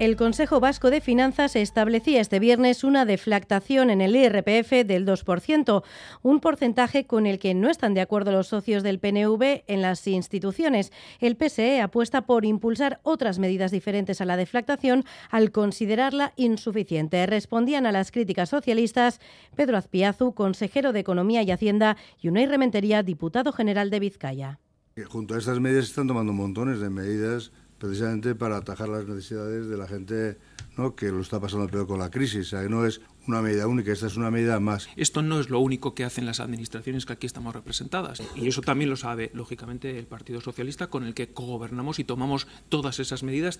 El Consejo Vasco de Finanzas establecía este viernes una deflactación en el IRPF del 2%, un porcentaje con el que no están de acuerdo los socios del PNV en las instituciones. El PSE apuesta por impulsar otras medidas diferentes a la deflactación al considerarla insuficiente. Respondían a las críticas socialistas Pedro Azpiazu, consejero de Economía y Hacienda, y Unai Rementería, diputado general de Vizcaya. Junto a estas medidas se están tomando montones de medidas precisamente para atajar las necesidades de la gente ¿no? que lo está pasando peor con la crisis. O sea, no es una medida única, esta es una medida más. Esto no es lo único que hacen las administraciones que aquí estamos representadas. Y eso también lo sabe, lógicamente, el Partido Socialista, con el que cogobernamos y tomamos todas esas medidas.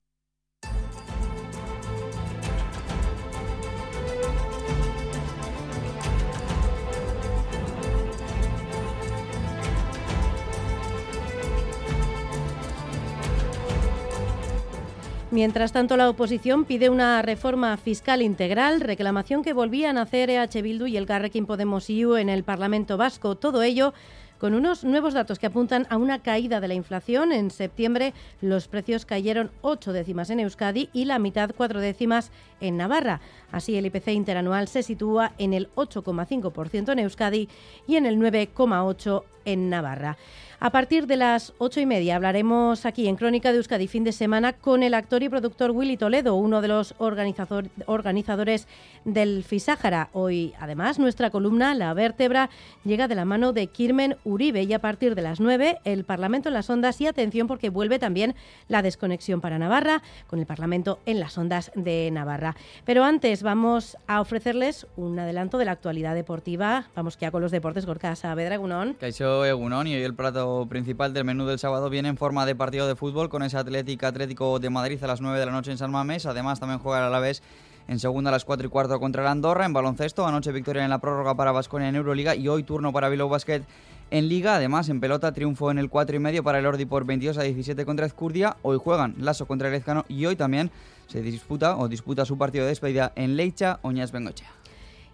Mientras tanto, la oposición pide una reforma fiscal integral, reclamación que volvían a hacer EH Bildu y el Carrequín Podemos IU en el Parlamento Vasco. Todo ello con unos nuevos datos que apuntan a una caída de la inflación. En septiembre los precios cayeron ocho décimas en Euskadi y la mitad cuatro décimas en Navarra. Así el IPC interanual se sitúa en el 8,5% en Euskadi y en el 9,8% en Navarra. A partir de las ocho y media hablaremos aquí en Crónica de Euskadi fin de semana con el actor y productor Willy Toledo, uno de los organizadores del Fisájara. Hoy, además, nuestra columna La Vértebra llega de la mano de Kirmen Uribe y a partir de las nueve el Parlamento en las ondas y atención porque vuelve también la desconexión para Navarra con el Parlamento en las ondas de Navarra. Pero antes vamos a ofrecerles un adelanto de la actualidad deportiva. Vamos ya con los deportes Gorka Saavedra Egunon. Caixo Egunon y hoy el plato principal del menú del sábado viene en forma de partido de fútbol con ese Atlético Atlético de Madrid a las 9 de la noche en San Mamés. Además, también juega a la vez en segunda a las 4 y cuarto contra el Andorra. En baloncesto, anoche victoria en la prórroga para Vasconia en Euroliga y hoy turno para Bilbao Basket en Liga. Además, en pelota, triunfo en el 4 y medio para el Ordi por 22 a 17 contra Ezcurdia. Hoy juegan Lasso contra el Ezcano y hoy también se disputa o disputa su partido de despedida en Leicha, Oñas Bengochea.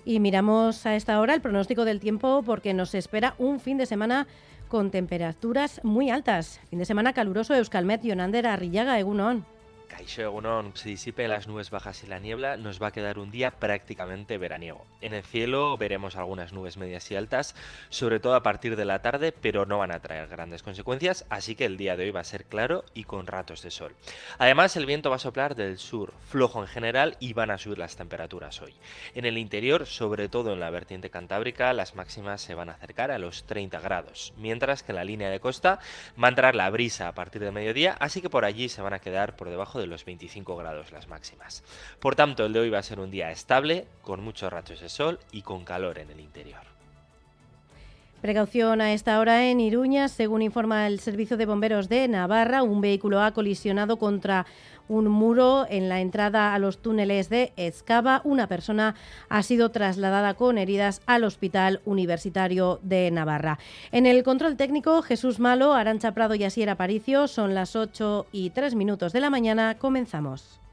Y miramos a esta hora el pronóstico del tiempo porque nos espera un fin de semana con temperaturas muy altas. Fin de semana caluroso Euskalmet, Yonander, Arrillaga, Egunon. Caixo se disipe las nubes bajas y la niebla, nos va a quedar un día prácticamente veraniego. En el cielo veremos algunas nubes medias y altas, sobre todo a partir de la tarde, pero no van a traer grandes consecuencias, así que el día de hoy va a ser claro y con ratos de sol. Además, el viento va a soplar del sur, flojo en general, y van a subir las temperaturas hoy. En el interior, sobre todo en la vertiente cantábrica, las máximas se van a acercar a los 30 grados, mientras que en la línea de costa va a entrar la brisa a partir del mediodía, así que por allí se van a quedar por debajo de los 25 grados las máximas. Por tanto, el de hoy va a ser un día estable, con muchos rachos de sol y con calor en el interior. Precaución a esta hora en Iruña. Según informa el Servicio de Bomberos de Navarra, un vehículo ha colisionado contra un muro en la entrada a los túneles de Ezcaba. Una persona ha sido trasladada con heridas al Hospital Universitario de Navarra. En el control técnico, Jesús Malo, Arancha Prado y Asier Aparicio. Son las 8 y 3 minutos de la mañana. Comenzamos.